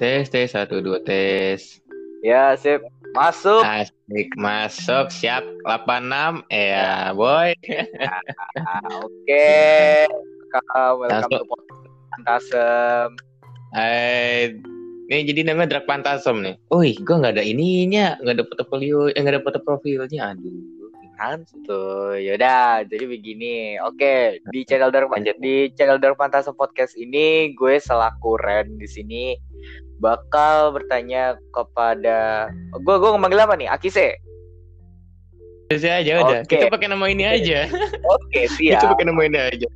Tes, tes, satu, dua, tes. Ya, sip. Masuk. Asik, masuk, siap. 86, ya, boy. Ah, Oke. Welcome, welcome to podcast Fantasem. Eh, ini jadi namanya Drag Pantasem nih. Wih, gue nggak ada ininya, nggak ada portofolio, eh, nggak ada foto profilnya. Aduh. Santuy. Yaudah, jadi begini. Oke, di channel Dark Lanjut. di channel Dark Fantasem podcast ini gue selaku Ren di sini bakal bertanya kepada gue gue manggil apa nih? Akise. Terus aja udah. Oke. Kita pakai nama ini aja. Oke, Kita siap. pakai nama ini aja.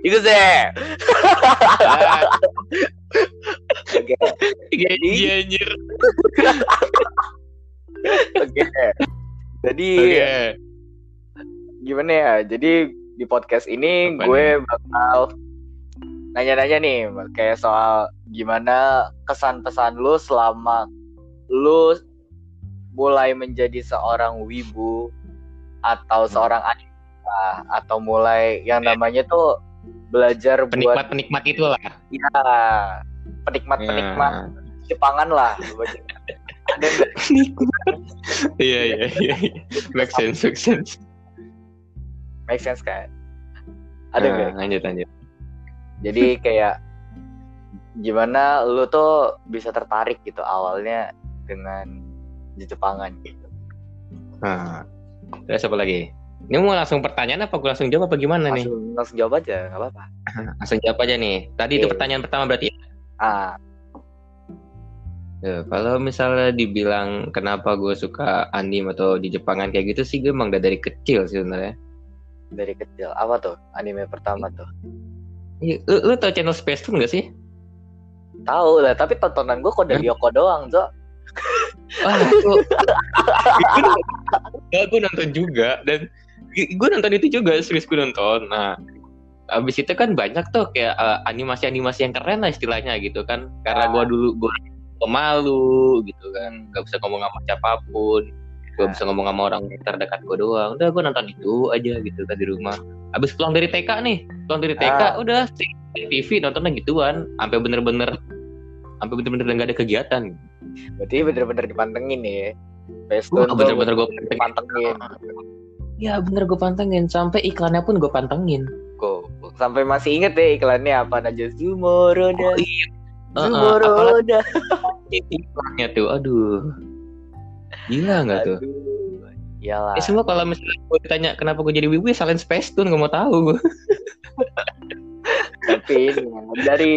Itu sih. Ah, Oke. gaji anjir. Oke. Jadi Oke. gimana ya? Jadi di podcast ini Apa gue bakal nanya-nanya nih kayak soal gimana kesan pesan lu selama lu mulai menjadi seorang wibu atau Hmm. seorang anime atau mulai yang namanya tuh belajar buat Penikmat-penikmat itulah. ya penikmat-penikmat Ya. Jepangan lah. Ada nggak? Iya, iya, iya. Make sense, make sense. Make sense kan? Ada Nah, nggak? lanjut, lanjut. Jadi kayak gimana lu tuh bisa tertarik gitu awalnya dengan Jepangan gitu. Nah, terus apa lagi? Ini mau langsung pertanyaan apa gue langsung jawab apa gimana nih? Langsung, langsung jawab aja, nggak apa-apa. Langsung jawab aja nih. Tadi itu Oke. pertanyaan pertama berarti. ya? Ah, Ya, kalau misalnya dibilang kenapa gue suka anime atau di Jepangan kayak gitu sih gue emang udah dari kecil sih sebenarnya. dari kecil apa tuh anime pertama tuh? Iya, Lu, lu tau channel Space Tune gak sih? Tahu lah, tapi tontonan gue kok dari Yoko doang, Zo. Wah, itu ya, gue nonton juga dan gue nonton itu juga serius gue nonton. Nah, abis itu kan banyak tuh kayak eh, animasi-animasi yang keren lah istilahnya gitu kan. Karena Ah. gue dulu gue pemalu gitu kan, gak bisa ngomong sama siapa pun, gue Ah. bisa ngomong sama orang terdekat gue doang. Udah gue nonton itu aja gitu kan di rumah. Abis pulang dari TK nih, pulang dari TK Ah. udah TV nontonnya gituan, sampai bener-bener sampai bener-bener gak ada kegiatan. Berarti bener-bener dipantengin ya. Pestun tuh bener-bener gue dipantengin. Ya bener gue pantengin sampai iklannya pun gue pantengin. Kok sampai masih inget ya iklannya apa aja Zumoroda. Oh, iya. Zumoroda. Iklannya tuh, aduh. Gila nggak tuh? Iyalah. Eh semua kalau misalnya gue ditanya kenapa gue jadi wibu, ya salin Space Tune gak mau tahu gue. tapi ini, dari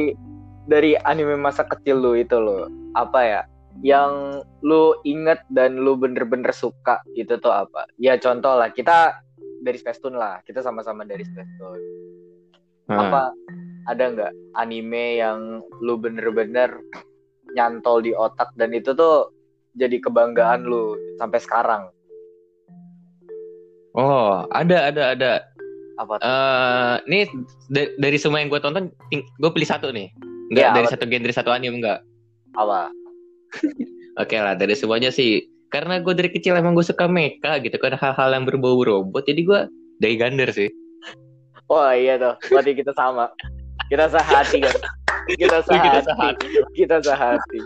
dari anime masa kecil lu itu lo apa ya? Yang lu inget dan lu bener-bener suka itu tuh apa? Ya contoh lah kita dari Space Tune lah kita sama-sama dari Space Tune apa ada nggak anime yang lu bener-bener nyantol di otak dan itu tuh jadi kebanggaan lu sampai sekarang Oh, ada, ada, ada. apa tuh? Eh, ini da- dari semua yang gue tonton, gue pilih satu nih. Enggak Iya, dari satu genre satu anime enggak. apa Oke lah, dari semuanya sih. Karena gue dari kecil emang gue suka mecha gitu kan hal-hal yang berbau robot. Jadi gue dari Gander sih. Wah iya tuh, berarti kita sama. Kita sehati kan. Kita Kita sehati. Kita sehati.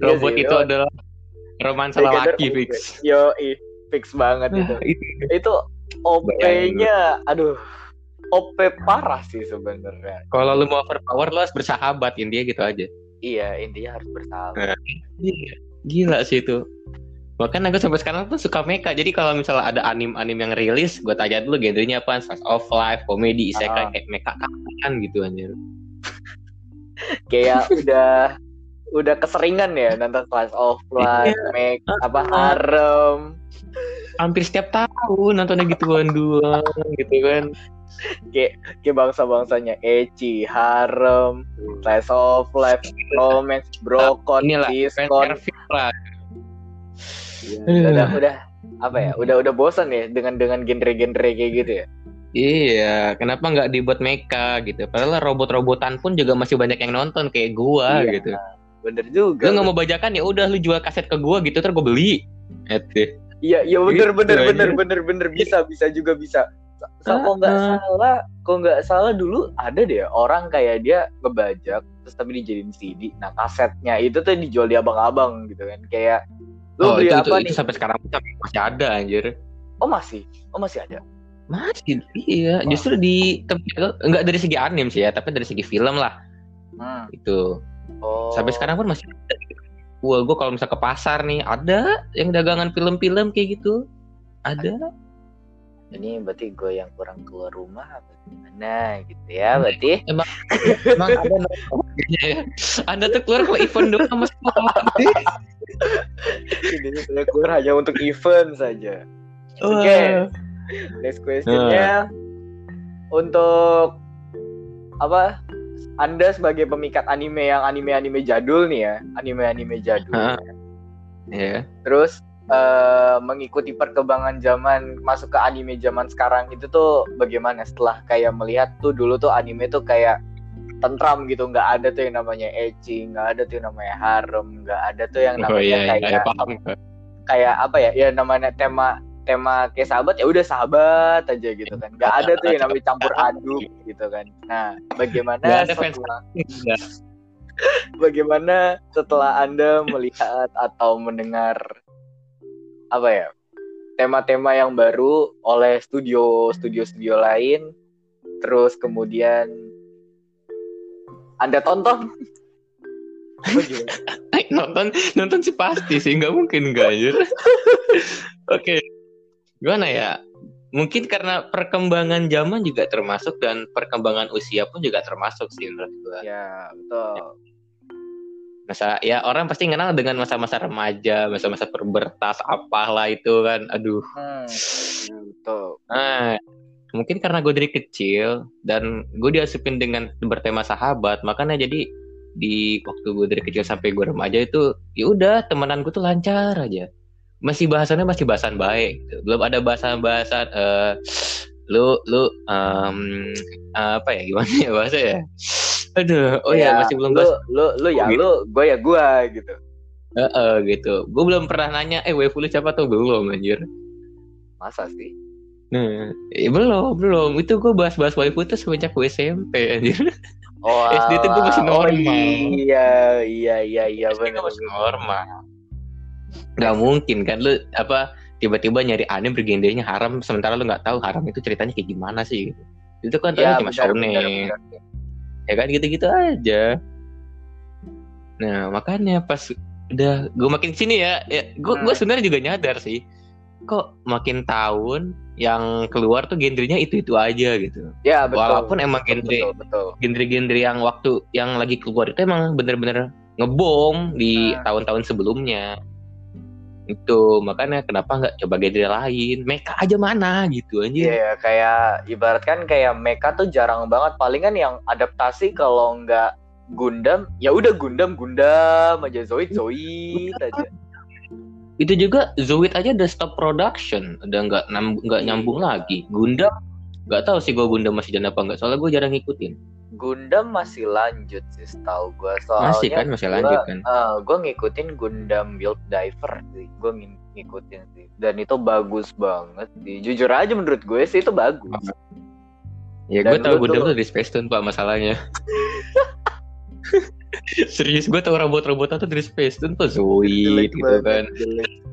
Iya Robot sih, itu oh, adalah romansa oke. fix. Yo, ih, fix banget itu. itu. Itu OP-nya, aduh, OP parah sih sebenarnya. Kalau lu mau overpower lu harus bersahabat intinya gitu aja. Iya, intinya harus bersahabat. Iya. Gila sih itu. Bahkan aku sampai sekarang tuh suka mecha. Jadi kalau misalnya ada anim-anim yang rilis, gue tanya dulu genrenya apa, slice of life, komedi, isekai, Ah. kayak mecha kan gitu anjir. Kayak udah udah keseringan ya nonton Class of Life, make apa harem, Hampir setiap tahun nontonnya gituan doang gitu kan. kayak kayak bangsa-bangsanya Eci, harem, Class of Life, romance, brokon, Inilah diskon, service lah. Iya, udah udah apa ya udah udah bosan ya dengan dengan genre-genre kayak gitu ya Iya, kenapa nggak dibuat mecha gitu? Padahal robot-robotan pun juga masih banyak yang nonton kayak gua Iya, gitu. bener juga Lu nggak mau bajakan ya udah lu jual kaset ke gua gitu terus gua beli. Ete. Iya iya bener Gitu bener aja. bener bener bener. Bisa bisa juga bisa. Sa- Ah, kok nggak ah. salah kok nggak salah dulu ada deh orang kayak dia ngebajak terus tapi dijadiin CD nah kasetnya itu tuh dijual di abang-abang gitu kan. Kayak lu oh beli itu, apa itu, nih? itu sampai sekarang masih ada anjir. Oh masih? Oh masih ada? Masih iya. Wah. justru di tempat enggak dari segi anim sih ya tapi dari segi film lah. Hmm. itu oh. Sampai sekarang pun masih ada Wah, gue kalau misal ke pasar nih ada yang dagangan film-film kayak gitu? Ada? Ini berarti gue yang kurang keluar rumah apa gimana gitu ya berarti? emang emang ada ya. anda tuh keluar kalau event doang sama sekolah ini saya keluar hanya untuk event saja. Oke. next questionnya. Untuk apa anda sebagai pemikat anime yang anime-anime jadul nih ya anime-anime jadul. Hah? ya terus eh, mengikuti perkembangan zaman masuk ke anime zaman sekarang itu tuh bagaimana? Setelah kayak melihat tuh dulu tuh anime tuh kayak tentram gitu nggak ada tuh yang namanya ecchi nggak ada tuh yang namanya harem nggak ada tuh yang oh namanya iya, iya, kayak paham. kayak apa ya? Ya namanya tema tema kayak sahabat ya udah sahabat aja gitu kan. Nggak ada tuh yang namanya campur aduk gitu kan. Nah bagaimana setelah bagaimana setelah anda melihat atau mendengar apa ya tema-tema yang baru oleh studio studio studio lain terus kemudian anda tonton? Nonton nonton sih pasti sih nggak mungkin nggak anjir. Oke gimana ya? Mungkin karena perkembangan zaman juga termasuk dan perkembangan usia pun juga termasuk sih menurut gua. Ya betul. Masa ya orang pasti kenal dengan masa-masa remaja masa-masa pubertas apalah itu kan. Aduh. Hmm, ya, betul. Nah mungkin karena gue dari kecil dan gue diasupin dengan bertema sahabat makanya jadi di waktu gue dari kecil sampai gue remaja itu ya udah temenan gue tuh lancar aja masih bahasannya masih bahasan baik gitu. belum ada bahasan-bahasan eh lu lu em, apa ya gimana ya bahasa ya? Aduh oh ya, masih belum lu bahas. lu lu ya gitu. lu gue ya gue gitu. Heeh, gitu. Gue belum pernah nanya eh waifu lu siapa? Tuh belum anjir. Masa sih? Nah eh, belum belum. Itu gue bahas-bahas waifu tuh semenjak gue SMP anjir. Oh SD tuh gue masih. Oh, normal. iya iya iya iya SD benar gue masih normal nggak mungkin kan lu apa tiba-tiba nyari anime bergendenya haram sementara lu nggak tahu haram itu ceritanya kayak gimana sih gitu. itu kan ya, cuma shonen ya kan gitu-gitu aja nah makanya pas udah gue makin sini ya, ya gue gue Hmm. sebenarnya juga nyadar sih kok makin tahun yang keluar tuh genrenya itu itu aja gitu ya betul walaupun emang genre genre-genre yang waktu yang lagi keluar itu emang bener-bener ngebom di Hmm. tahun-tahun sebelumnya itu makanya kenapa nggak coba genre lain? Mecha aja mana gitu anjir. Iya kayak ibarat kan kayak mecha tuh jarang banget. Palingan yang adaptasi kalau nggak Gundam ya udah Gundam Gundam aja Zoid Zoid aja. Itu juga Zoid aja udah stop production udah nggak nggak nyambung lagi. Gundam nggak tahu sih gue Gundam masih jalan apa nggak soalnya gue jarang ngikutin Gundam masih lanjut sih setahu gue soalnya masih kan masih lanjut kan? gue ngikutin Gundam Build Diver sih. Gue ngikutin sih. Dan itu bagus banget sih. Jujur aja menurut gue sih itu bagus. Ya gue lu Gundam tuh- tuh dari Space Tune pak masalahnya. Serius gue tahu robot-robotan tuh dari Space Tune tuh Zoid gitu banget, kan jelek.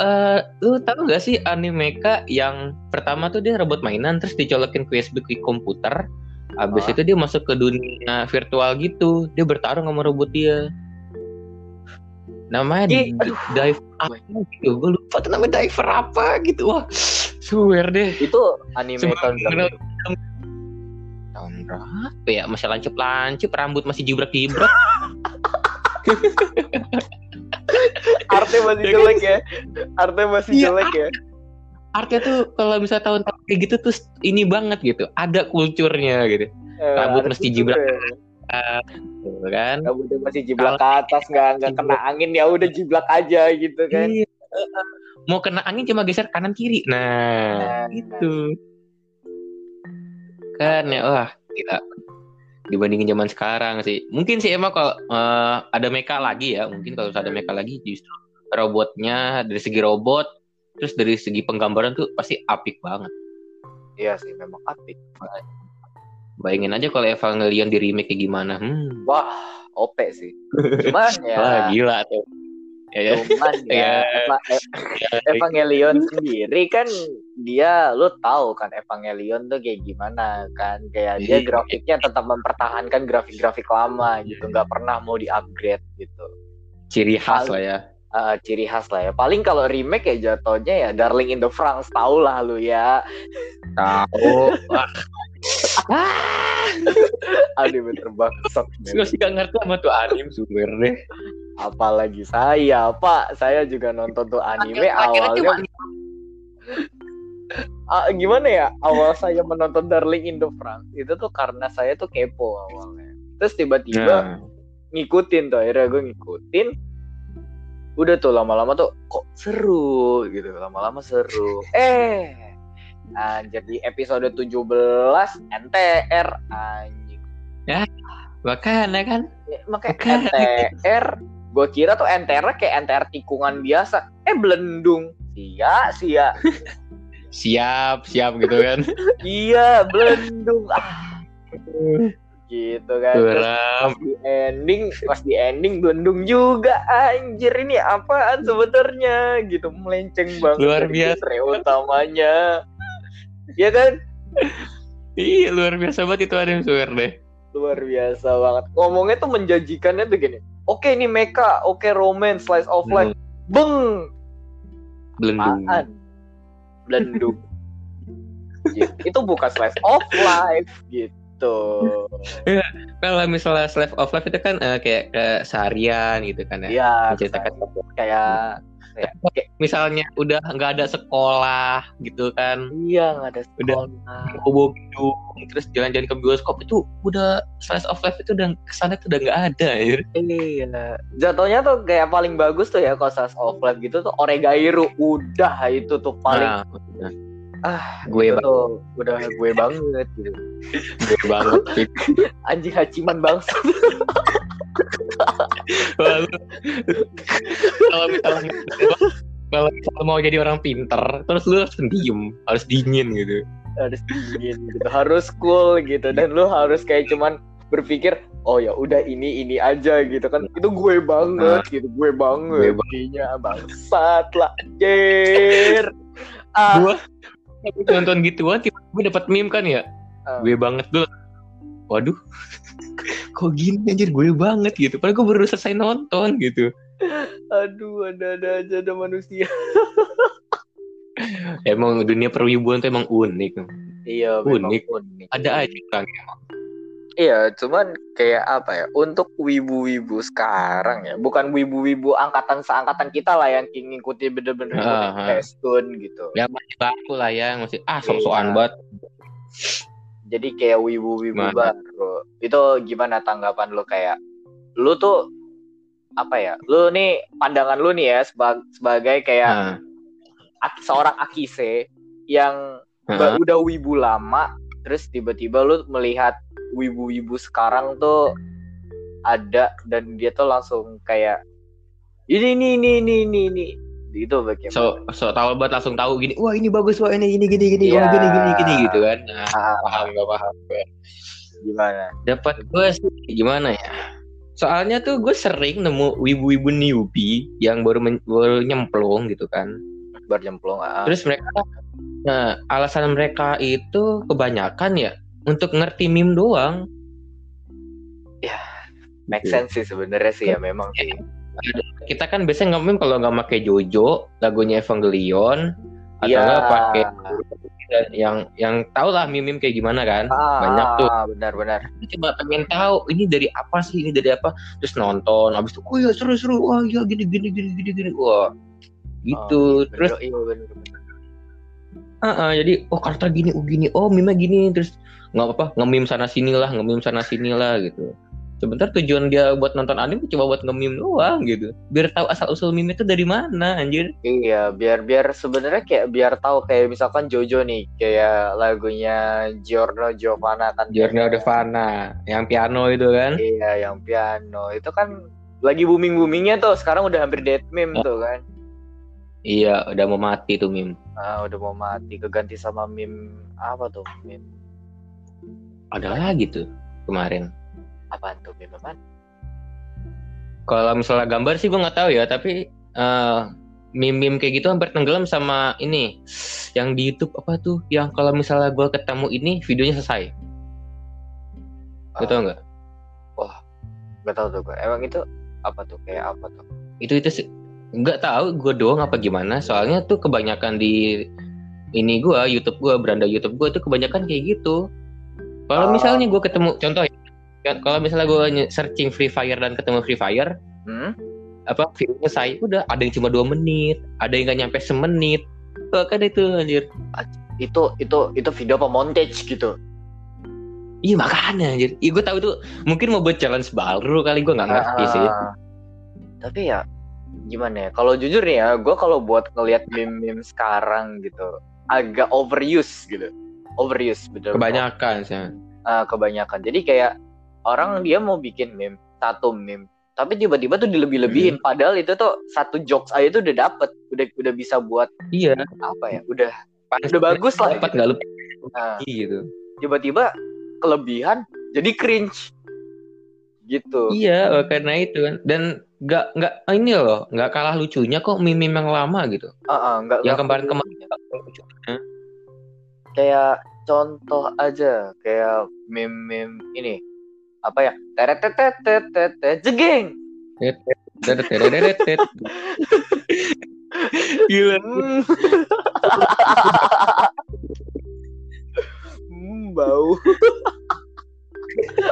Eh, lu tahu nggak sih anime Mecha yang pertama tuh dia robot mainan terus dicolokin ke USB ke komputer habis Ah. itu dia masuk ke dunia virtual gitu dia bertarung sama robot dia namanya Ih, D- diver apa gitu gue lupa tuh namanya diver apa gitu wah swear deh itu anime tahun berapa? tahun berapa ya masih lancip lancip rambut masih jibrak jibrak Artnya masih Ya kan? jelek ya. Artnya masih Iya, jelek ya. Artinya tuh kalau bisa tahun-tahun kayak gitu tuh ini banget gitu ada kulturnya gitu Eh, Rambut artnya mesti tuh jibrak. kayak, gitu kan Rambutnya masih jiblak ke atas nggak nggak kena angin ya udah jiblak aja gitu kan. Iya. Mau kena angin cuma geser kanan kiri. Nah, Nah. gitu. Kan ya wah, gila. Dibandingin zaman sekarang sih. Mungkin sih emang kalau eh, ada mecha lagi ya, mungkin kalau ada mecha lagi justru robotnya dari segi robot terus dari segi penggambaran tuh pasti apik banget. Iya sih memang apik. Bayangin aja kalau Evangelion di remake kayak gimana. Hmm. Wah, OP sih. Cuman ya. Wah, gila tuh. Ya, ya. Cuman ya, Ya. Eva- E- Evangelion sendiri kan dia lu tahu kan Evangelion tuh kayak gimana kan kayak dia Iya. grafiknya tetap mempertahankan grafik-grafik lama gitu nggak pernah mau di-upgrade gitu Ciri khas lah ya. Eh, ciri khas lah ya. Paling kalau remake ya jatuhnya ya Darling in the France tau lah lu ya. Tahu. Wah, aduh bener bangsat gue sih gak ngerti sama tuh anim sumber deh. apalagi saya pak. Saya juga nonton tuh anime awalnya Ah, gimana ya? Awal saya menonton Darling in the France itu tuh karena saya tuh kepo awalnya. Terus tiba-tiba Nah, ngikutin tuh akhirnya gue ngikutin udah tuh lama-lama tuh kok seru gitu lama-lama seru. Eh. Nah, jadi episode 17 NTR anjing. Makanya kan. Ya, makanya Bukan. NTR gue kira tuh NTR kayak NTR tikungan biasa. Eh belendung sia sia. Siap, siap gitu kan. iya belendung ah gitu kan. Terus pas di ending pas di ending belendung juga anjir ini apaan sebenarnya? Gitu melenceng banget Luar biasa. utamanya. Ya kan? Iya, luar biasa banget itu anim sumber deh. luar biasa banget. Ngomongnya tuh menjanjikannya tuh gini oke ini mecha oke romance slice of life. Beng! Belendung. apaan? Belendung Gitu. itu bukan slice of life gitu Kalau misalnya Slave of Life itu kan eh, kayak kayak seharian gitu kan ya. Iya, Menceritakan kayak kayak, kayak misalnya udah nggak ada sekolah gitu kan. Iya nggak ada Udah. sekolah. bobo gedung terus jalan-jalan ke bioskop itu udah slice of life itu udah ke sana tuh udah nggak ada ya. Iya, jatuhnya tuh kayak paling bagus tuh ya kalau slice of life gitu tuh Oregairu. Udah itu tuh paling nah, ah gue itu banget. tuh udah gue banget. gitu. gue banget Anjing haciman bangsa. Kalau misalnya kalau misalnya mau jadi orang pinter terus lu harus diem harus dingin gitu. Harus dingin gitu, harus cool gitu. Dan lu harus kayak cuman berpikir oh ya udah ini ini aja gitu. Kan itu gue banget gitu. Gue banget. Gue Ininya bangsat lah anjir. Ah. Gue nonton gituan tiba-tiba dapat meme kan ya? Ah. gue banget dulu waduh. Kok gini anjir? Gue banget gitu. Padahal gue baru selesai nonton gitu. Aduh ada-ada aja ada manusia. Emang dunia perwibuan tuh emang unik. Iya Unik. unik. Ada aja kan emang Iya, cuman kayak apa ya? Untuk wibu-wibu sekarang ya, bukan wibu-wibu angkatan seangkatan kita lah yang ngikuti bener-bener Ah, ah. Testun gitu. ya masih baku lah ya masih ah sok-sokan Iya. banget Jadi kayak wibu-wibu baru. Itu gimana tanggapan lu kayak lu tuh apa ya? Lu nih pandangan lu nih ya seba- sebagai kayak ak- seorang akise yang ba- udah wibu lama terus tiba-tiba lu melihat wibu-wibu sekarang tuh ada dan dia tuh langsung kayak ini ini ini ini ini ini. Itu bagaimana? So so tahu banget langsung tahu gini wah ini bagus wah ini gini gini gini wah Iya. gini gini gini gitu kan. Nah, Ah, paham gak paham gue gimana? Dapat gue sih gimana ya? Soalnya tuh gue sering nemu wibu-wibu newbie yang baru men- baru nyemplung gitu kan. Berjemplung ah. terus mereka nah alasan mereka itu kebanyakan ya untuk ngerti meme doang. Make Gitu. sense sih sebenarnya sih ya memang. Sih kita kan biasanya nge-meme kalau nggak pakai Jojo lagunya Evangelion atau Iya. nggak pakai yang yang tau lah meme kayak gimana kan. Ah, banyak tuh. benar-benar coba pengen tahu ini dari apa sih ini dari apa. Terus nonton habis itu oh ya seru seru wah ya gini gini gini gini gini. Wah gitu. Oh, terus bener, iya bener, bener. ah, ah, jadi oh karakter gini oh gini. Oh meme gini. Terus nggak apa-apa nge-meme sana sini lah nge-meme sana sini lah gitu. Sebentar tujuan dia buat nonton anime cuma buat nge-meme doang gitu. Biar tahu asal usul meme itu dari mana anjir. Iya biar biar sebenarnya kayak biar tahu kayak misalkan Jojo nih kayak lagunya Giorno Giovanna kan. Giorno Devana yang piano itu kan. Iya, yang piano. Itu kan lagi booming boomingnya tuh. Sekarang udah hampir dead meme Oh. tuh kan. iya udah mau mati tuh meme. Ah, udah mau mati keganti sama meme apa tuh? Meme ada lagi tuh kemarin. Apaan tuh meme apaan? Kalau misalnya gambar sih gue nggak tahu ya, tapi eh meme-meme kayak gitu hampir tenggelam sama ini yang di YouTube apa tuh yang kalau misalnya gue ketemu ini videonya selesai. Gue tau nggak? Gak tau tuh gue. Emang itu apa tuh kayak apa tuh? Itu itu sih nggak tahu gue doang apa gimana. Soalnya tuh kebanyakan di ini gue YouTube gue beranda YouTube gue tuh kebanyakan kayak gitu. Kalau Ah. misalnya gue ketemu contoh ya, kan, kalau misalnya gue searching Free Fire dan ketemu Free Fire, Hmm? apa videonya saya udah ada yang cuma dua menit, ada yang nggak nyampe semenit. Tuh kan itu anjir. Itu itu itu video apa montage gitu? Iya makanya anjir. Iya gue tahu itu mungkin mau buat challenge baru kali gue nggak ngerti sih. Ah, Tapi ya gimana ya? Kalau jujur nih ya, gue kalau buat ngelihat meme-meme sekarang gitu, agak overuse gitu. Overuse betul. Kebanyakan sih. Ah, kebanyakan. Jadi kayak orang dia mau bikin meme, satu meme, tapi tiba-tiba tuh dilebih-lebihin. Hmm. Padahal itu tuh satu jokes aja tuh udah dapet, udah udah bisa buat Iya. apa ya? Udah udah bagus lah. Dapat gitu. nggak lupa Nah, gitu. tiba-tiba kelebihan jadi cringe gitu. Iya, karena itu kan. Dan nggak nggak ini loh, nggak kalah lucunya kok meme yang lama gitu. Ah, ah, nggak Yang nggak kemarin-kemarin lucunya. Kayak contoh aja kayak meme-meme ini. Apa ya? Teret teret teret teret jegeng Gila. hmm. bau.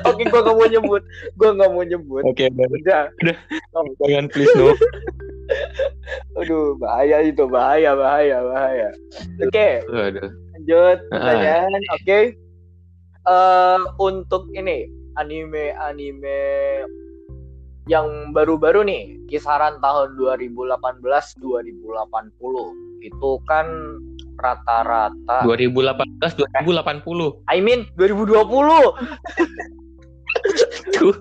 Oke gua nggak mau nyebut. Gua nggak mau nyebut. Oke, udah. Jangan please no. aduh bahaya itu bahaya bahaya bahaya. Oke. Aduh. Lanjut pertanyaan oke Eh, untuk ini anime anime yang baru-baru nih kisaran tahun 2018 2080 itu kan rata-rata 2018 2080. I mean 2020 Tuh,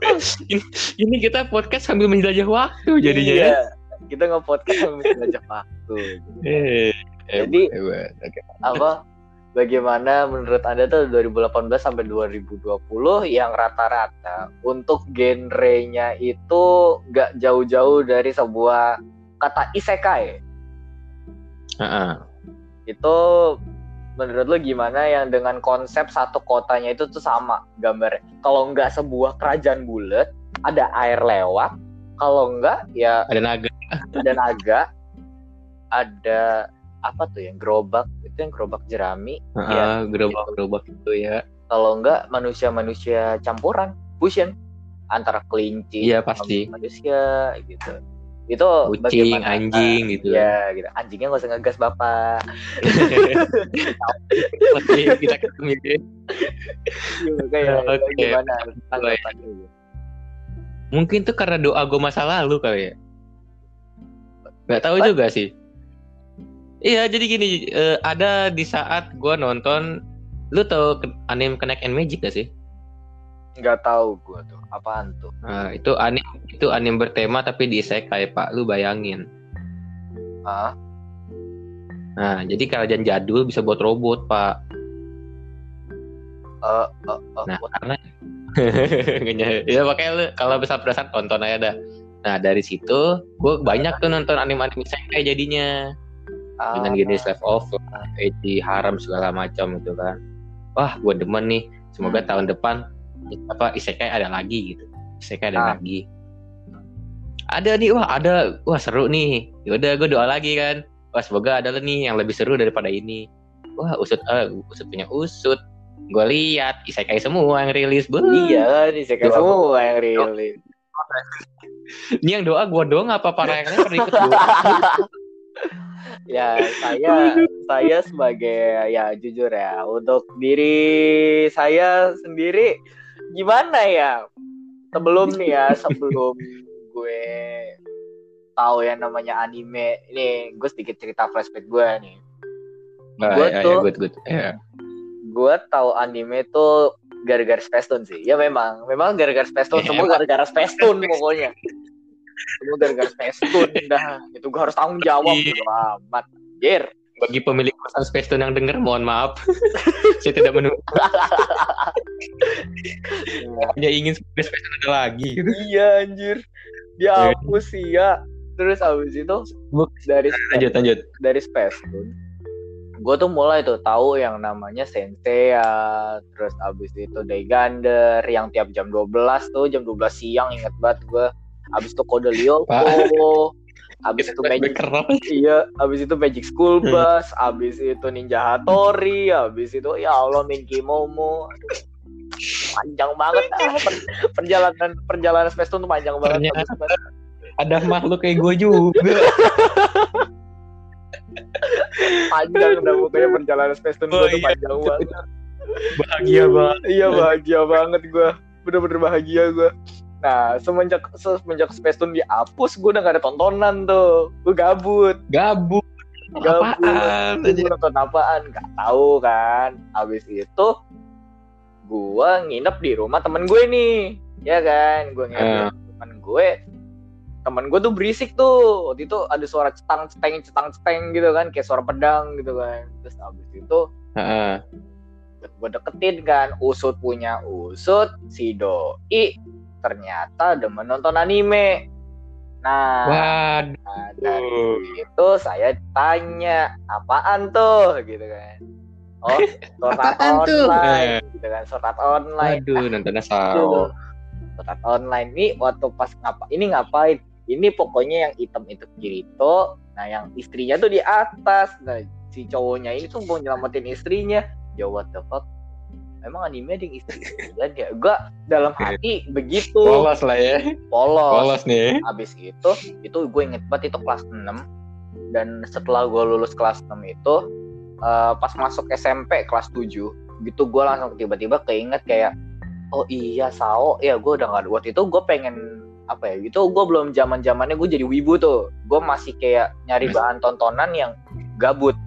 ini, ini kita podcast sambil menjelajah waktu jadinya ya. Iya, kita nge-podcast sambil belajar waktu Eh, Jadi- hebat. Oke. apa bagaimana menurut Anda tuh 2018 sampai 2020 yang rata-rata untuk genrenya itu gak jauh-jauh dari sebuah kata isekai. Heeh. Itu menurut lo gimana yang dengan konsep satu kotanya itu tuh sama gambarnya. Kalau nggak sebuah kerajaan bulat, ada air lewat. Kalau nggak ya Ada naga. ada naga, ada apa tuh yang gerobak itu yang gerobak jerami Heeh, gerobak-gerobak itu ya. kalau enggak manusia-manusia campuran fusion antara kelinci Iya, sama pasti. manusia gitu itu Kucing, anjing gitu. ya gitu anjingnya nggak usah ngegas bapak Oke, kita ketemu ya. kayak gimana Mungkin tuh karena doa gue masa lalu kali ya. Gak tahu What? juga sih. Iya, jadi gini, eh, ada di saat gue nonton, lu tau anime Connect and Magic gak sih? nggak tahu gua tuh apaan tuh Nah, itu anime itu anime bertema tapi di isekai pak, lu bayangin. ah Nah, jadi kerajaan jadul bisa buat robot pak. eh eh, eh, Nah, what? karena ya makanya lu kalau bisa perasaan tonton aja dah. Nah dari situ gue banyak tuh nonton anime-anime isekai jadinya dengan jenis live of Eji haram segala macam gitu kan. Wah gue demen nih. Semoga Hmm. tahun depan apa isekai ada lagi gitu. Isekai ada Ah. lagi. Ada nih wah ada wah seru nih. Yaudah gue doa lagi kan. Wah semoga ada nih yang lebih seru daripada ini. Wah usut eh, usut punya usut. Gue lihat isekai semua yang rilis. Beuh. iya saya Doa semua yang rilis Ini yang doa gue doang apa para yang lain ikut? ya saya saya sebagai ya jujur ya untuk diri saya sendiri gimana ya sebelum nih ya sebelum gue tahu yang namanya anime ini gue sedikit cerita flashback gue nih Nah, Gua ya, ya, tuh- good, good. Ya. gue tahu anime tuh gara-gara Space Tune sih ya memang memang gara-gara Space Tune Ya, semua gara-gara Space Tune pokoknya semua gara-gara Space Tune dah. Itu gue harus tanggung jawab Iya. gitu amat. Anjir. Bagi pemilik kosan Space Tune yang denger mohon maaf. Saya tidak menunggu. Hanya ingin Space Tune ada lagi gitu. iya anjir. Dihapus sih ya terus abis itu dari lanjut lanjut. dari Space Tune gue tuh mulai tuh tahu yang namanya Sensei ya. Terus abis itu Daigander yang tiap jam 12 tuh jam 12 siang inget banget gue abis itu Kode Lyoko abis itu Magic iya abis itu Magic School Hmm. Bus abis itu Ninja Hattori abis itu ya Allah Minky Momo. Aduh, panjang banget. Ah, per- perjalanan perjalanan Space tuh panjang banget. Ternyata. Ada makhluk kayak gue juga. Panjang udah pokoknya perjalanan Space Tune Oh, gue tuh iya. panjang banget. Bahagia banget. Iya bahagia banget gue Bener-bener bahagia gue Nah semenjak semenjak Space Tune dihapus Gue udah gak ada tontonan tuh. Gue gabut. Gabut. Gabut. Apaan Gue nonton apaan? Gak tahu kan. Habis itu Gue nginep di rumah temen gue nih. Ya kan? Gue nginep di Eh. rumah temen gue. Temen gue tuh berisik tuh. Waktu itu ada suara cetang ceteng cetang ceteng gitu kan. Kayak suara pedang gitu kan. Terus habis itu Heeh. gue deketin kan. Usut punya usut si doi ternyata demen nonton anime. Nah, waduh. nah, dari situ saya tanya apaan tuh? Gitu kan. Oh Art Apaan tuh? online. Gitu kan Sword Art online. Waduh nontonnya Tuh, sao Sword Art online. Nih waktu pas ngapa ini ngapain? Ini pokoknya yang hitam itu Kirito nah yang istrinya tuh di atas. Nah si cowoknya ini tuh mau nyelamatin istrinya. Ya what the fuck emang anime ada yang istri dan ya? Gua dalam hati begitu. Polos lah ya. Polos. Polos nih. Abis itu itu gue inget banget itu kelas 6 dan setelah gue lulus kelas 6 itu eh, pas masuk SMP kelas 7 gitu gue langsung tiba-tiba keinget kayak oh iya Sao. Ya gue udah nggak waktu itu gue pengen apa ya gitu. Gue belum zaman zamannya gue jadi wibu tuh. Gue masih kayak nyari bahan tontonan yang gabut.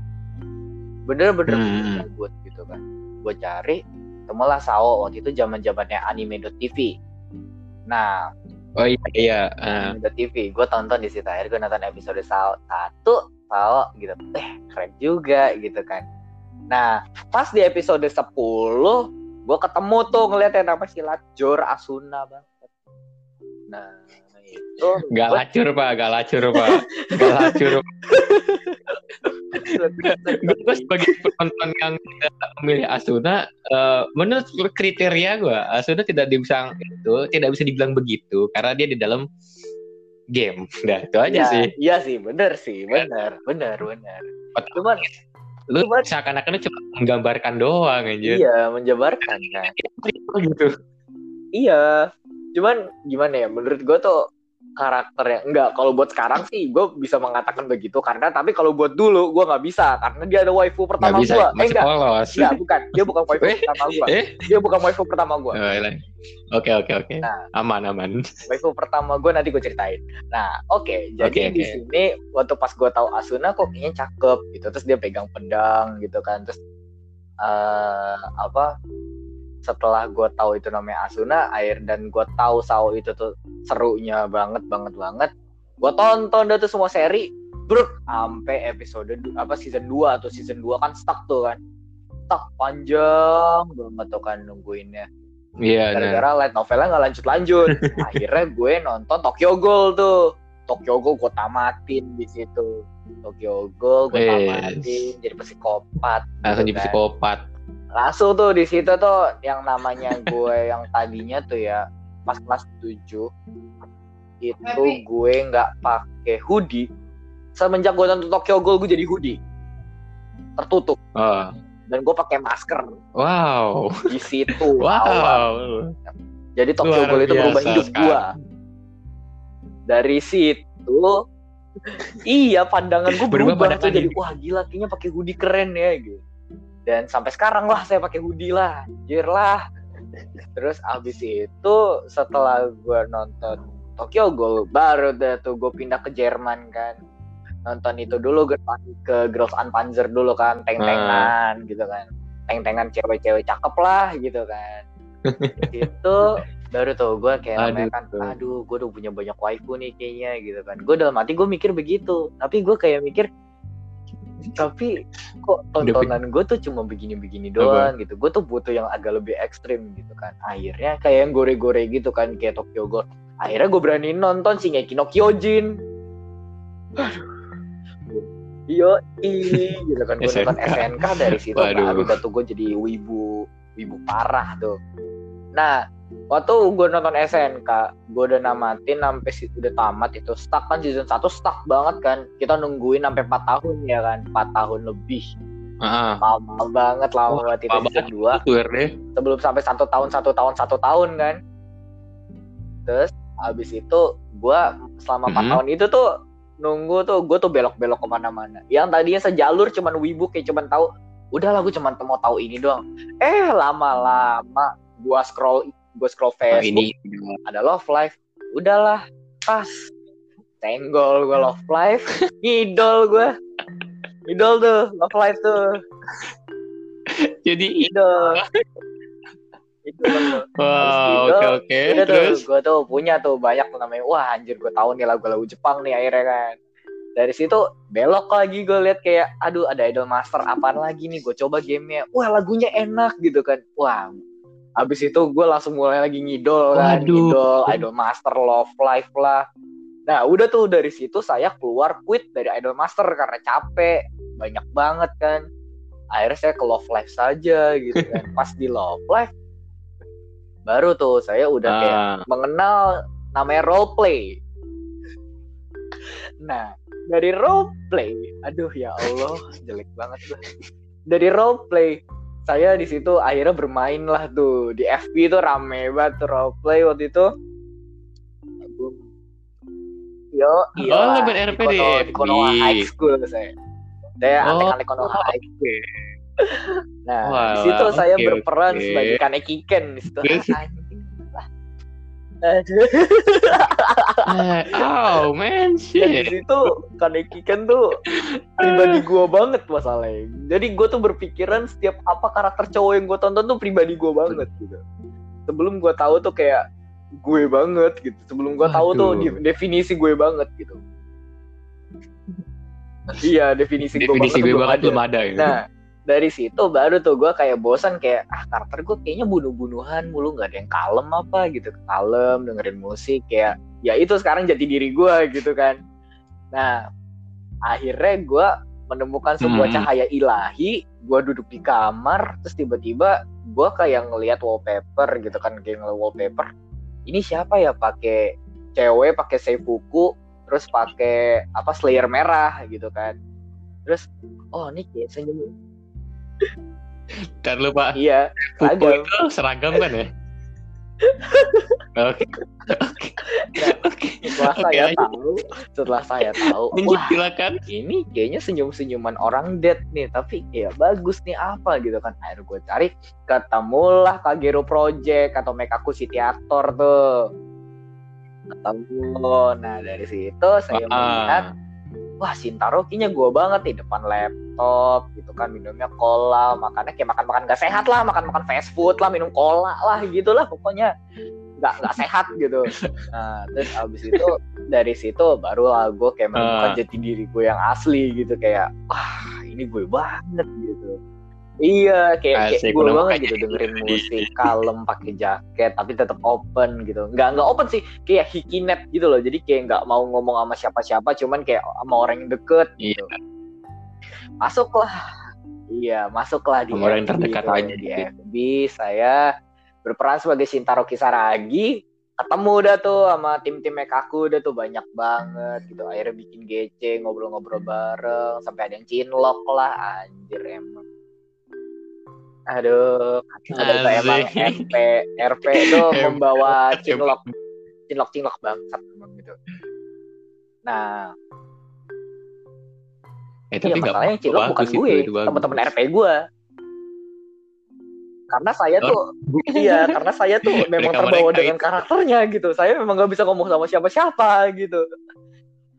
Bener-bener Hmm. gabut gitu kan. Gue cari temulah Sao waktu itu zaman zamannya anime.tv nah oh iya iya Eh, TV gue tonton di situ. Akhirnya gue nonton episode Sao satu Sao gitu. Eh keren juga gitu kan. Nah pas di episode 10 gue ketemu tuh ngeliat yang nama si Jor Asuna banget. Nah itu Gak gua- lacur pak, gak lacur pak, gak lacur. Gue sebagai penonton yang tidak memilih Asuna, eh, menurut kriteria gue, Asuna tidak bisa itu, tidak bisa dibilang begitu karena dia di dalam game. Nah itu aja Iya, sih. iya sih bener sih bener bener bener cuman Lu Cuman- seakan-akan cuma menggambarkan doang aja. iya menjabarkan kan gitu. Iya, cuman gimana ya? Menurut gue tuh karakternya enggak. Kalau buat sekarang sih gue bisa mengatakan begitu karena tapi kalau buat dulu gue nggak bisa karena dia ada waifu pertama gue. Eh enggak, polos. enggak bukan. Dia bukan waifu Eh, pertama gue. eh? Dia bukan waifu pertama gue. Oh, iya. Oke oke oke, Nah. aman aman. Waifu pertama gue nanti gue ceritain. Nah, oke. Jadi Oke, di sini waktu pas gue tahu Asuna kok kayaknya cakep gitu. Terus dia pegang pedang gitu kan. Terus eh apa? Setelah gue tahu itu namanya Asuna, air dan gue tahu Sao itu tuh serunya banget banget banget. Gue tonton dah tuh semua seri, bro, sampai episode apa season 2 atau season 2 kan stuck tuh kan. Stuck panjang banget tuh kan nungguinnya Iya, nah. gara-gara light novelnya nggak lanjut-lanjut. Akhirnya gue nonton Tokyo Ghoul tuh. Tokyo Ghoul gue tamatin di situ. Tokyo Ghoul gue Wes. tamatin jadi psikopat. langsung gitu jadi kan. psikopat. Langsung tuh di situ tuh yang namanya gue yang tadinya tuh ya pas kelas 7 itu gue nggak pakai hoodie. Semenjak gue nonton Tokyo Ghoul gue jadi hoodie. Tertutup Oh, dan gue pakai masker wow, di situ. awal. wow. Jadi Tokyo Luar Ghoul itu berubah hidup sekali. gua. Dari situ iya pandangan gua Berubah berubah, tuh jadi wah gila kayaknya pakai hoodie keren ya gitu. Dan sampai sekarang lah saya pakai hoodie lah, anjir lah. Terus abis itu setelah gua nonton Tokyo Ghoul baru deh tuh gue pindah ke Jerman kan. Nonton itu dulu ke, ke Girls Unpanzer dulu kan teng-tengan gitu kan. Teng-tengan cewek-cewek cakep lah gitu kan. Itu baru tuh gue kayak Aduh, kan tuh. aduh gue udah punya banyak waifu nih kayaknya gitu kan. Gue dalam hati gue mikir begitu tapi gue kayak mikir tapi kok tontonan gue tuh cuma begini-begini doang gitu. Gue tuh butuh yang agak lebih ekstrim gitu kan. Akhirnya kayak yang gore-gore gitu kan kayak Tokyo Ghoul. Akhirnya gue berani nonton Shingeki no Kyojin. Aduh. Iyo gitu kan. Gue nonton SNK dari situ baru udah tuh gue jadi wibu wibu parah tuh. Nah waktu gue nonton SNK gue udah namatin sampai udah tamat itu stuck kan season 1 stuck banget kan. Kita nungguin sampai 4 tahun ya kan 4 tahun lebih. Uh, lama banget lama oh, banget itu season 2 sebelum sampai satu tahun satu tahun satu tahun kan. Terus abis itu gue selama empat -hmm. tahun itu tuh nunggu tuh gue tuh belok-belok ke mana-mana. Yang tadinya sejalur cuman wibu kayak cuman tahu udahlah gue cuman mau tahu ini doang. Eh lama-lama gue scroll gue scroll Facebook oh, ini. ada love life. Udahlah pas. Tenggol gue love life. Idol gue idol tuh love life tuh. Jadi idol itu wow oke oke. okay, okay. terus? gue tuh punya tuh banyak tuh namanya. Wah anjir gue tahu nih lagu-lagu Jepang nih akhirnya kan. Dari situ belok lagi gue liat kayak aduh ada idol master apaan lagi nih? Gue coba gamenya. Wah lagunya enak gitu kan. Wah Abis itu gue langsung mulai lagi ngidol kan, ngidol Idol Master Love Life lah. Nah udah tuh dari situ saya keluar quit dari Idol Master karena capek, banyak banget kan. Akhirnya saya ke Love Life saja gitu kan. Pas di Love Life, baru tuh saya udah kayak uh. mengenal namanya role play. Nah dari role play, aduh ya Allah jelek banget tuh. Dari role play saya di situ akhirnya bermain lah tuh. Di FB itu rame banget tuh roleplay waktu itu. Yo iya oh lebih RP di, di Konoha High School saya. Saya oh, aneh-aneh Konoha oh, High School. Nah Wah, di situ saya okay, berperan okay. sebagai Kaneki Ken di situ oh man shit. Dan di situ Kaneki Ken tuh pribadi gue banget masalahnya. Jadi gue tuh berpikiran setiap apa karakter cowok yang gue tonton tuh pribadi gue banget gitu. Sebelum gue tahu tuh kayak gue banget gitu. Sebelum gue tahu tuh definisi gue banget gitu. Iya definisi, definisi gue banget, gue belum ada. Belum ada gitu. Nah dari situ baru tuh gue kayak bosan kayak ah karakter gue kayaknya bunuh-bunuhan mulu nggak ada yang kalem apa gitu. Kalem dengerin musik kayak ya itu sekarang jadi diri gue gitu kan. Nah akhirnya gue menemukan sebuah hmm. cahaya ilahi gue duduk di kamar terus tiba-tiba gue kayak ngelihat wallpaper gitu kan kayak ngeliat wallpaper. Ini siapa ya? Pakai cewek pakai seifuku terus pakai apa slayer merah gitu kan. Terus oh ini kayak senyum Dan lupa. Iya. Pupu itu seragam kan ya? Oke. Oke. Setelah saya tahu, setelah saya tahu, wah, silakan. Ini kayaknya senyum-senyuman orang dead nih, tapi ya bagus nih apa gitu kan. Akhirnya gue cari, ketemulah Kagero Project atau Mekaku City Theater tuh. Ketemu. Nah, dari situ saya ah. melihat wah Sintaro kayaknya gue banget di depan laptop gitu kan minumnya cola makannya kayak makan makan gak sehat lah makan makan fast food lah minum cola lah gitu lah pokoknya nggak nggak sehat gitu nah terus abis itu dari situ baru lah gue kayak menemukan uh. jati diri gue yang asli gitu kayak wah ini gue banget gitu Iya, kayak, kayak gue banget gitu dengerin musik kalem pakai jaket tapi tetap open gitu. Nggak nggak open sih, kayak hikinet gitu loh. Jadi kayak nggak mau ngomong sama siapa-siapa, cuman kayak sama orang yang deket gitu. Iya. Masuklah. Iya, masuklah di orang terdekat gitu. aja di FB. Saya berperan sebagai Shintaro Kisaragi. Ketemu udah tuh sama tim-tim aku udah tuh banyak banget gitu. Akhirnya bikin GC, ngobrol-ngobrol bareng sampai ada yang cinlok lah anjir emang Aduh, ada itu emang RP RP itu membawa cinlok cinlok cinlok bangsat gitu. Nah, eh, tapi iya, masalahnya cinlok bukan gue, teman-teman RP gue. Karena saya oh. tuh, iya, karena saya tuh memang terbawa dengan karakternya gitu. Saya memang gak bisa ngomong sama siapa-siapa gitu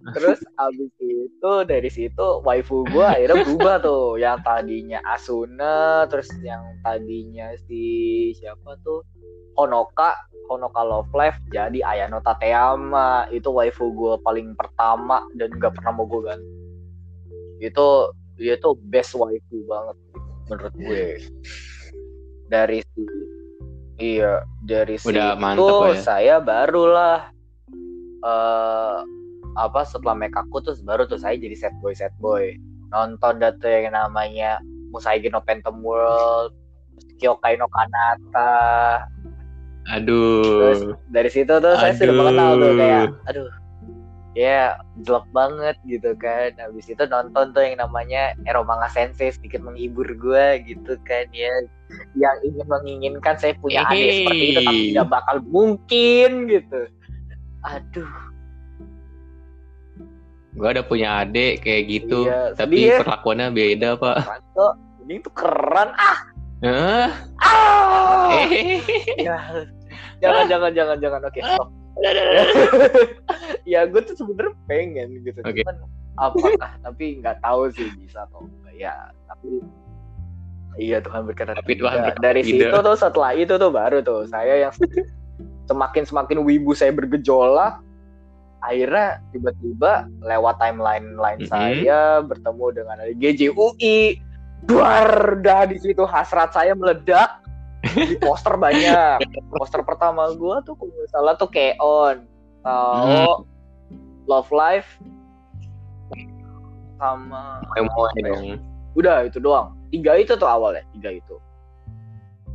terus abis itu dari situ waifu gue akhirnya berubah tuh yang tadinya Asuna terus yang tadinya si siapa tuh Honoka Honoka Love Life jadi Ayano Tateyama itu waifu gue paling pertama dan gak pernah mau gue ganti itu dia tuh best waifu banget menurut gue dari si iya dari Udah situ mantep lah ya. saya barulah eh apa setelah Mekaku tuh baru tuh saya jadi set boy set boy nonton dah tuh yang namanya Musaigi no Phantom World Kyokai no Kanata terus Aduh. dari situ tuh saya sudah mengenal tuh Aduh. kayak aduh ya jelek banget gitu kan. Habis itu nonton tuh yang namanya Eromanga Sensei sedikit menghibur gue gitu kan ya. Yang ingin menginginkan saya punya adik seperti itu tapi tidak bakal mungkin gitu. Aduh. Gue ada punya adik kayak gitu, Iya, tapi sedih ya. perlakuannya beda pak. Ranto ini tuh keren. Ah! Hah? ah! Eh. ya, jangan jangan jangan jangan. Oke stop ya gue tuh sebenernya pengen gitu Oke. cuman apakah tapi nggak tahu sih bisa atau enggak ya tapi iya Tuhan berkata Tapi Tuhan tidak. berkata dari tidak. situ tuh setelah itu tuh baru tuh saya yang semakin semakin wibu saya bergejolak akhirnya tiba-tiba lewat timeline lain Mhm. saya bertemu dengan GJUI Duar, dah di situ hasrat saya meledak poster banyak. Poster pertama gua tuh kalau nggak salah tuh Keon. Tahu Love Life. Sama dong. udah itu doang. Tiga itu tuh awalnya tiga itu.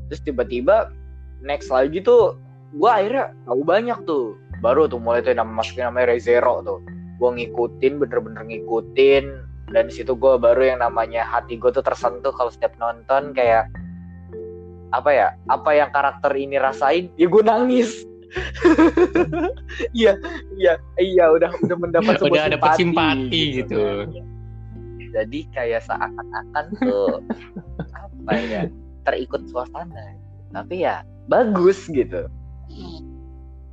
Terus tiba-tiba next lagi tuh gua akhirnya tahu banyak tuh. Baru tuh mulai tuh nama masukin namanya Rezero tuh. Gua ngikutin bener-bener ngikutin. Dan situ gua baru yang namanya hati gue tuh tersentuh kalau setiap nonton. Kayak apa ya apa yang karakter ini rasain ya gue nangis. Iya iya iya udah udah mendapat sebuah Udah dapat simpati, simpati gitu. jadi kayak seakan-akan tuh apa ya terikut suasana. Tapi ya bagus gitu.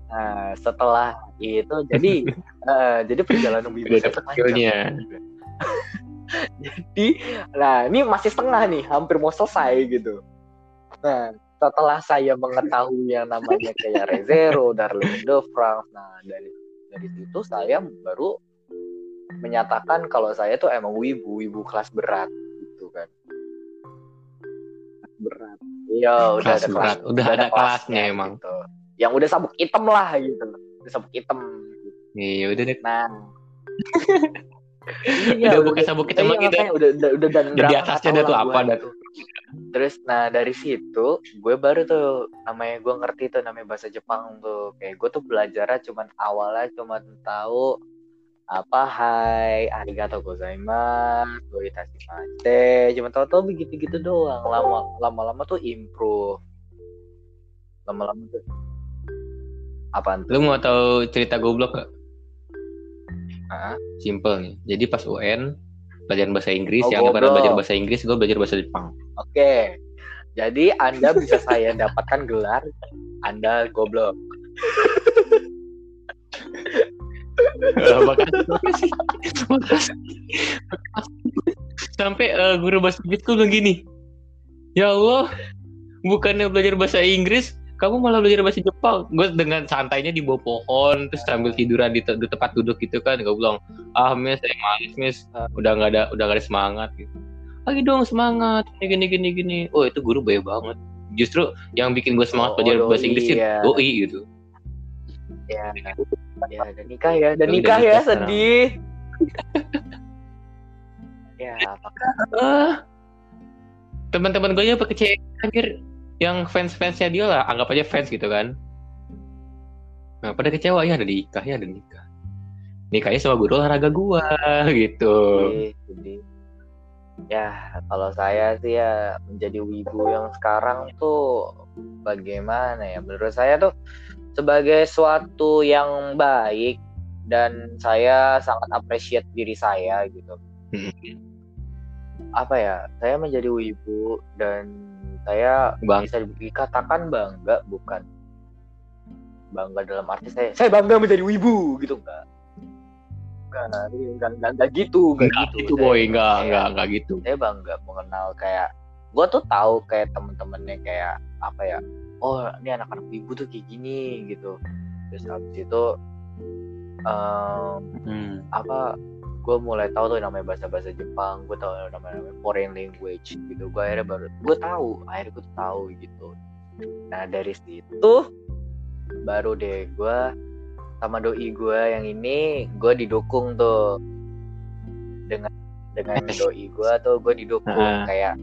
Nah setelah itu jadi eh, jadi perjalanan wibu Udah skill-nya. jadi nah ini masih setengah nih hampir mau selesai gitu nah setelah saya mengetahui yang namanya kayak Rezero, Darling de France, nah dari dari situ saya baru menyatakan kalau saya tuh emang wibu, wibu kelas berat gitu kan. Kelas berat. Iya, udah Kelas ada berat. Udah ada kelasnya emang. Gitu. Yang udah sabuk hitam lah gitu. Udah sabuk hitam. Iya udah deh. Nah. Udah bukan sabuk hitam iya, lagi, udah udah, udah dan Dan di atasnya ada tuh apa, dah? Terus nah dari situ gue baru tuh namanya gue ngerti tuh namanya bahasa Jepang tuh kayak gue tuh belajarnya cuman awalnya cuman tahu apa hai arigato gozaimasu doi tashimaste cuma tahu-tahu begitu-gitu doang lama lama-lama tuh improve lama-lama tuh apaan tuh Lu mau tahu cerita goblok gak? Hah? Simple nih. Jadi pas UN pelajaran bahasa Inggris, Oh, yang pada goblok. belajar bahasa Inggris, gue belajar bahasa Jepang. Oke, jadi Anda bisa saya dapatkan gelar Anda goblok. Eh. Sampai eh, guru bahasa Inggris tuh bilang gini, ya Allah, bukannya belajar bahasa Inggris, kamu malah belajar bahasa Jepang. Gue dengan santainya di bawah pohon, terus sambil tiduran di, te- di tempat duduk gitu kan, gue bilang, ah miss, saya malas miss, udah nggak ada, udah nggak ada semangat gitu. Lagi dong semangat, gini gini gini gini. Oh itu guru baik banget. Justru yang bikin gue semangat Oh, bahasa Inggris sih, ya. doi gitu. Ya, ya dan nikah ya, dan Udah nikah ya nikah sekarang. sedih. ya, apakah Ah, teman-teman gue ya kecewa anjir yang fans-fansnya dia lah anggap aja fans gitu kan nah pada kecewa ya ada nikah ya ada nikah nikahnya sama guru olahraga gua gitu sedih, sedih. Ya, kalau saya sih ya menjadi wibu yang sekarang tuh bagaimana ya? Menurut saya tuh sebagai suatu yang baik dan saya sangat appreciate diri saya gitu. Apa ya? Saya menjadi wibu dan saya bang bisa dikatakan bangga bukan bangga dalam arti saya saya bangga menjadi wibu gitu enggak enggak enggak enggak, enggak gitu enggak enggak gitu. gitu Saya- boy enggak saya- enggak enggak gitu. Saya bangga mengenal kayak gue tuh tahu kayak temen-temennya kayak apa ya oh ini anak-anak ibu tuh kayak gini gitu. Terus habis itu em, Hmm. apa gue mulai tahu tuh namanya bahasa-bahasa Jepang gue tahu namanya, namanya foreign language gitu. Gue akhirnya baru gue tahu akhirnya gue tahu gitu. Nah dari situ baru deh gue sama doi gue yang ini gue didukung tuh. Dengan dengan doi gue tuh gue didukung. Ah. kayak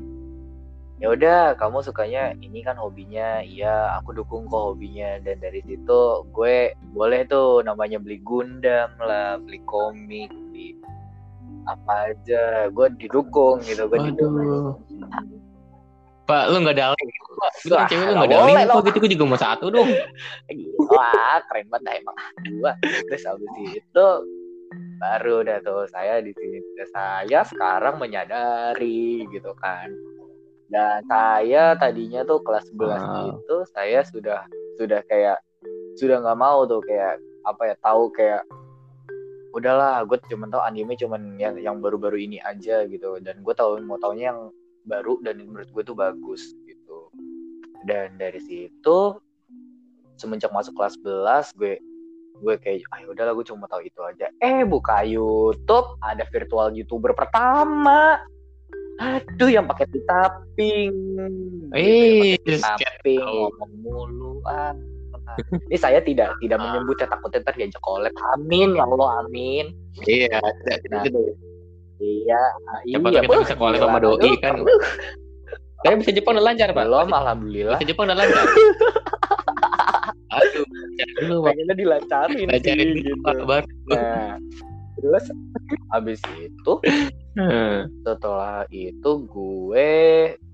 ya udah kamu sukanya ini kan hobinya. Iya aku dukung kok hobinya. Dan dari situ gue boleh tuh namanya beli Gundam lah beli komik beli apa aja. Gue didukung gitu gue didukung. Pak, lu nggak ada link? Pak, bilang Wah, cewek lu nggak ada link? Kok gitu gue juga mau satu dong. wah keren banget dah emang gue terus habis itu baru udah tuh saya di sini saya sekarang menyadari gitu kan dan saya tadinya tuh kelas 11 Wow. itu saya sudah sudah kayak sudah nggak mau tuh kayak apa ya tahu kayak udahlah gue cuma tahu anime cuman yang yang baru-baru ini aja gitu dan gue tahu mau taunya yang baru dan menurut gue tuh bagus gitu. Dan dari situ semenjak masuk kelas 11 gue gue kayak ayo udahlah gue cuma tahu itu aja. Eh buka YouTube ada virtual youtuber pertama. Aduh yang pakai tapping. Eh, tapping ngomong mulu. Ah. Ini saya tidak tidak Ah. menyebut ya takutnya ntar diajak collab. Amin ya Allah amin. Iya, tidak Nah, gitu. Iya Siapa iya tahu kita bisa gila, sama doi kan. Saya bisa Jepang udah lancar, Pak. belum alhamdulillah Bisa Jepang udah lancar. Aduh, dulu, pengennya dilancarin Lancarin sih, gitu. Pak. Baru. nah terus habis itu Hmm. setelah itu gue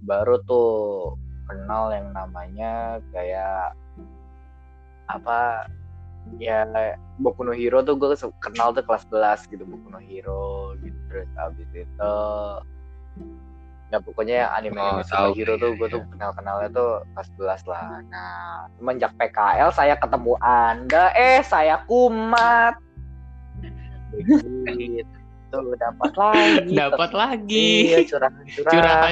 baru tuh kenal yang namanya kayak apa ya Boku no Hero tuh gue kenal tuh kelas 11 gitu Boku no Hero gitu terus abis itu ya pokoknya anime Oh, tahu superhero tuh gue kayaknya. tuh kenal kenalnya tuh kelas 11 lah nah semenjak PKL saya ketemu anda eh saya kumat begitu dapat lagi Dapat lagi. Iya curahan-curahan.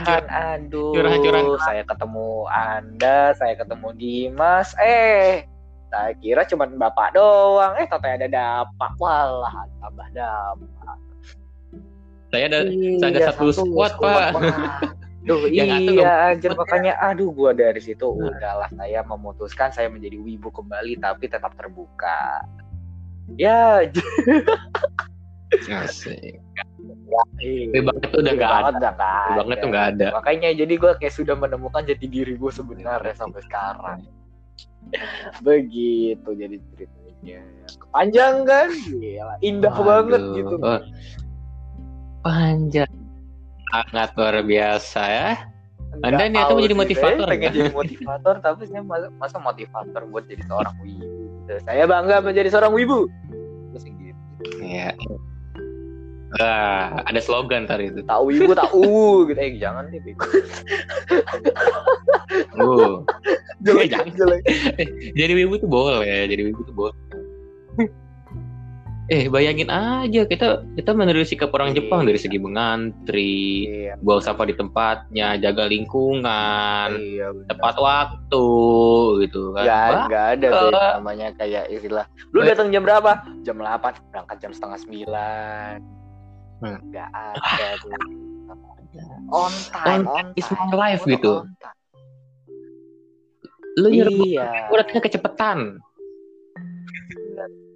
Curahan-curahan. Aduh. Curahan-curahan. Saya ketemu Anda, saya ketemu Dimas. Eh, saya kira cuma Bapak doang. Eh, ternyata ada Dapak. Walah, tambah Dapak. Saya ada Iya, saya ada satu squad, Pak. Duh, satu iya nggak- anjir makanya aduh gua dari situ udahlah saya memutuskan saya menjadi wibu kembali tapi tetap terbuka. Ya, Asik. iya. Tapi banget tuh udah nggak ada. banget Tapi banget tuh nggak ada. makanya jadi gue kayak sudah menemukan jati diri gue sebenarnya sampai sekarang begitu jadi ceritanya panjang kan Gila, indah Waduh. banget gitu Oh. Panjang. Sangat luar biasa ya. Anda niatnya tahu menjadi sih, motivator, saya pengen jadi motivator tapi saya masa, masa motivator buat jadi seorang wibu Gitu. saya bangga menjadi seorang wibu terus gitu Iya. Wah, ada slogan tadi itu. tak wibu tak u gitu eh jangan deh bego Uh. jelek jangan. jelek Jadi wibu tuh boleh, jadi wibu tuh boleh. eh, bayangin aja kita kita meniru sikap orang Iya. Jepang dari segi mengantri, iya buang sampah di tempatnya, jaga lingkungan, iya tepat waktu gitu kan. Gak, Wah, nggak ada tuh Wah. namanya kayak istilah. Lu datang jam berapa? Jam 8, berangkat jam setengah 9. Hmm. Gak ada tuh. On time, on, is time. my life gitu. on time. Lu nyuruh Iya. uratnya kecepatan.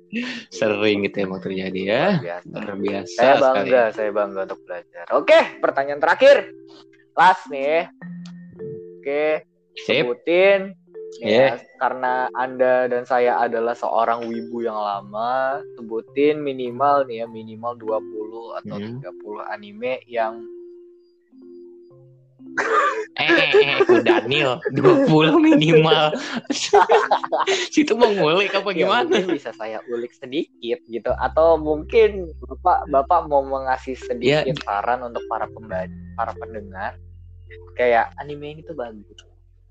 Sering gitu emang terjadi ya. Luar biasa Saya sekali. bangga, saya bangga untuk belajar. Oke, pertanyaan terakhir. Last nih. Oke, Sip. sebutin ya, karena Anda dan saya adalah seorang wibu yang lama, sebutin minimal nih ya, minimal 20 atau Hmm. 30 anime yang Eh, eh, eh, ku Daniel 20 minimal. Situ mau ngulik apa ya gimana? mungkin bisa saya ulik sedikit gitu atau mungkin Bapak Bapak mau mengasih sedikit Ya. saran untuk para pembaca, para pendengar kayak anime ini tuh bagus.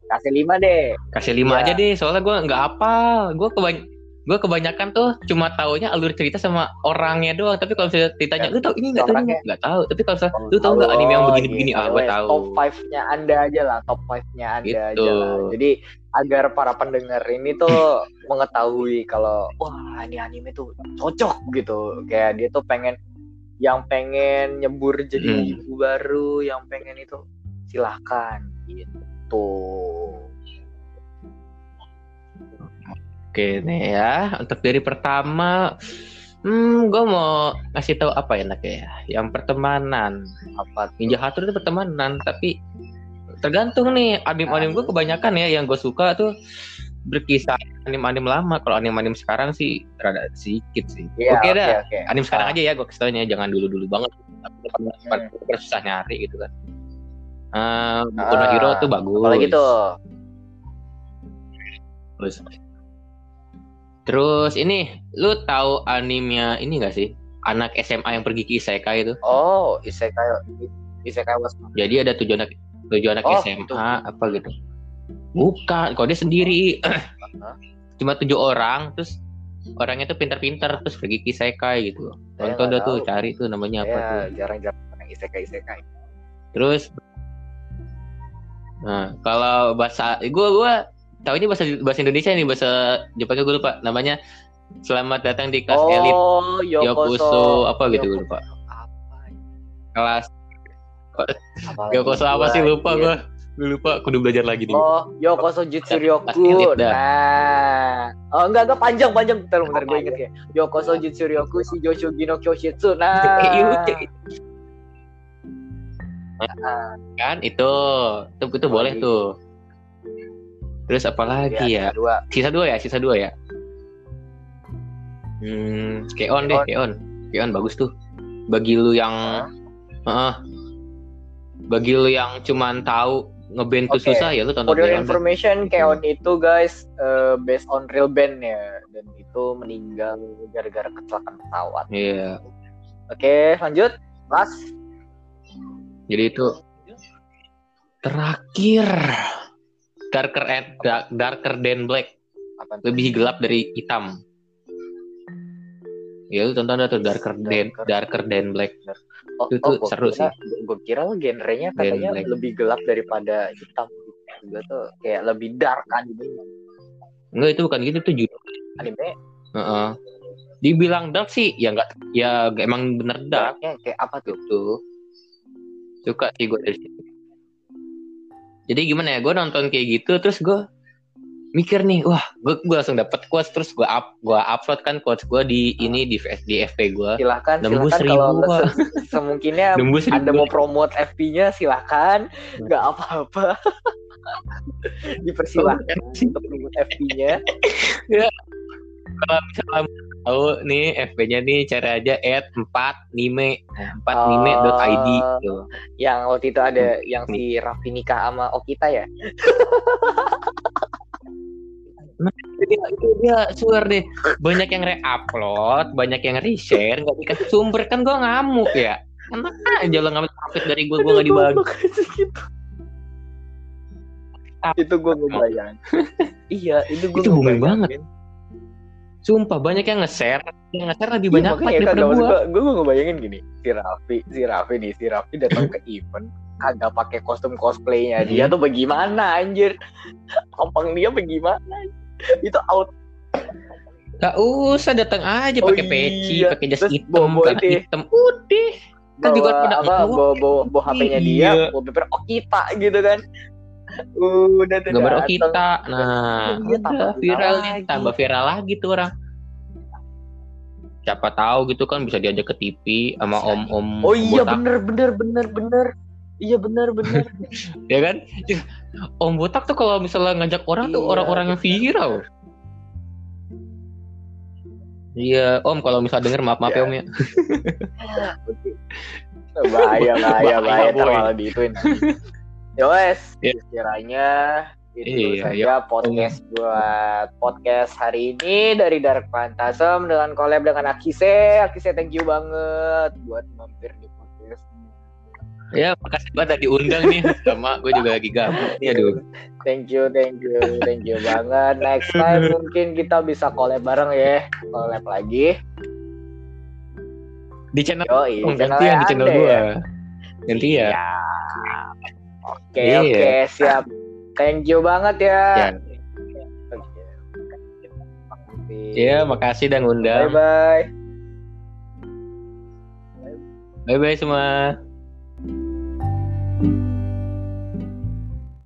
Kasih lima deh. Kasih 5 Iya. aja deh, soalnya gue nggak hafal. Gue kebany gue kebanyakan tuh cuma taunya alur cerita sama orangnya doang. Tapi kalau misalnya ditanya, lu tau ini nggak? Tahu nggak? Tahu. Tapi kalau misalnya, lu tau nggak anime yang begini-begini? gitu. Ah, gue tahu. Top 5-nya Anda aja lah, top 5-nya Anda Gitu. aja lah. Jadi agar para pendengar ini tuh mengetahui kalau wah ini anime tuh cocok gitu. Kayak dia tuh pengen yang pengen nyebur jadi Hmm. ibu baru, yang pengen itu silahkan gitu. Oke nih ya, untuk dari pertama, hmm, gue mau ngasih tahu apa ya enaknya ya. Yang pertemanan, Apa Ninja Hattori itu pertemanan, tapi tergantung nih anim-anim gue kebanyakan ya yang gue suka tuh berkisah anim-anim lama. Kalau anim-anim sekarang sih rada sedikit sih. Iya, Oke dah, oke. anim sekarang Ah. aja ya gue kasih taunya, jangan dulu-dulu banget. Tapi Hmm. susah nyari gitu kan. Boku no Ah, Hero tuh bagus. Apalagi tuh. Terus, terus ini, lu tahu animenya ini gak sih? Anak SMA yang pergi ke Isekai itu. Oh, isekai isekai was. Jadi ada tujuh anak tujuh anak Oh, SMA itu. apa gitu. Bukan, kok dia sendiri. Cuma tujuh orang, terus orangnya tuh pintar-pintar terus pergi ke Isekai gitu. Tonton dah nggak tuh, cari tuh namanya apa tuh. Ya, jarang-jarang yang isekai isekai. Terus Nah, kalau bahasa gua gua tahunya bahasa bahasa Indonesia nih, bahasa Jepangnya gue lupa. Namanya Selamat datang di kelas elit Oh, Yokoso apa gitu gue lupa. Kelas Yokoso apa sih lupa gua. Gue lupa, kudu belajar lagi nih. Oh, Yokoso Jutsu Ryoku. elit. Nah, oh enggak enggak panjang panjang bentar bentar gue inget ya. Yokoso Jutsu Ryoku si Joshu Gino Kyoshitsu. Nah, iya, iya. Ah, kan itu itu, itu boleh tuh. Terus apa lagi ya? Dua. Sisa dua ya, sisa dua ya. Hmm, Keon deh, Keon. Keon bagus tuh. Bagi lu yang Heeh. bagi lu yang cuman tahu ngeband tuh Oke. susah ya lu tonton For your Keon information, Keon itu guys eh, based on real band ya dan itu meninggal gara-gara kecelakaan pesawat. Iya. Oke, lanjut. Mas, Jadi itu terakhir darker and dark- darker than black, apa lebih gelap dari hitam. Ya lu tonton dah tuh darker than Darker. darker than black. Oh, Itu tuh gua seru kira, Gue kira genrenya katanya Black. lebih gelap daripada hitam. Gue tuh kayak lebih dark anime. Enggak itu bukan gitu tuh judul. Anime Heeh. Dibilang dark sih ya enggak ya emang bener dark darknya kayak apa tuh? gitu. Suka sih gue dari situ. Jadi gimana ya, gue nonton kayak gitu, terus gue mikir nih, wah, gue gue langsung dapet quotes, terus gue up, gue upload kan quotes gue di ini di di FP gue, Silahkan, nembus silahkan kalau se- semungkinnya nembus ribu. mau promote FP-nya silahkan, nggak apa-apa. Dipersilahkan untuk promote FP-nya. Kalau misalnya tahu nih FP-nya nih cara aja add 4 nime, nah, 4 nime.id Oh. gitu. Yang waktu itu ada yang si Raffi nikah sama Okita ya. Itu dia, itu dia swear deh, banyak yang re-upload, banyak yang re-share, nggak dikasih sumber kan gue ngamuk ya. Enak aja lo ngambil profit dari gue, gue nggak dibagi. gitu. itu gue ngebayang. iya, itu gue Itu booming banget. Sumpah banyak yang nge-share, yang nge-share lebih banyak banyak like daripada gue. gue gue ngebayangin gini si Raffi si Raffi nih si Raffi datang ke event kagak pakai kostum cosplaynya dia tuh bagaimana anjir tampang dia bagaimana itu out Gak usah datang aja Oh pakai peci, iya. pakai jas hitam, celana ini. hitam, udah. Kan juga pada apa bawa bawa, bawa HP-nya dia Iya. bawa paper Okita gitu kan udah tuh Gambar datang. kita, nah Iya, tambah udah viral nih, tambah viral lagi tuh orang. Siapa tahu gitu kan bisa diajak ke TV sama Bisa. om-om oh iya botak, bener bener bener bener iya bener bener ya kan? Om botak tuh kalau misalnya ngajak orang tuh Iya, orang-orang yang viral. Iya, Om kalau misalnya denger maaf maaf ya Iya. Om ya. bahaya bahaya Bahaya, bahaya malah diituin ya wes Iya. kiranya itu Iya, saja podcast buat podcast hari ini dari Dark Phantasm dengan collab dengan Akise Akise thank you banget buat mampir di podcast Ya, makasih banget udah diundang nih. Sama gue juga lagi gabut nih, aduh. thank you thank you thank you banget next time mungkin kita bisa collab bareng ya collab lagi Di channel yo oh, gantian di channel gue. Gantian. Iya. Oke Iya. oke siap. Thank you banget ya. Ya. Iya, makasih udah Bye ngundang. bye. Bye bye semua.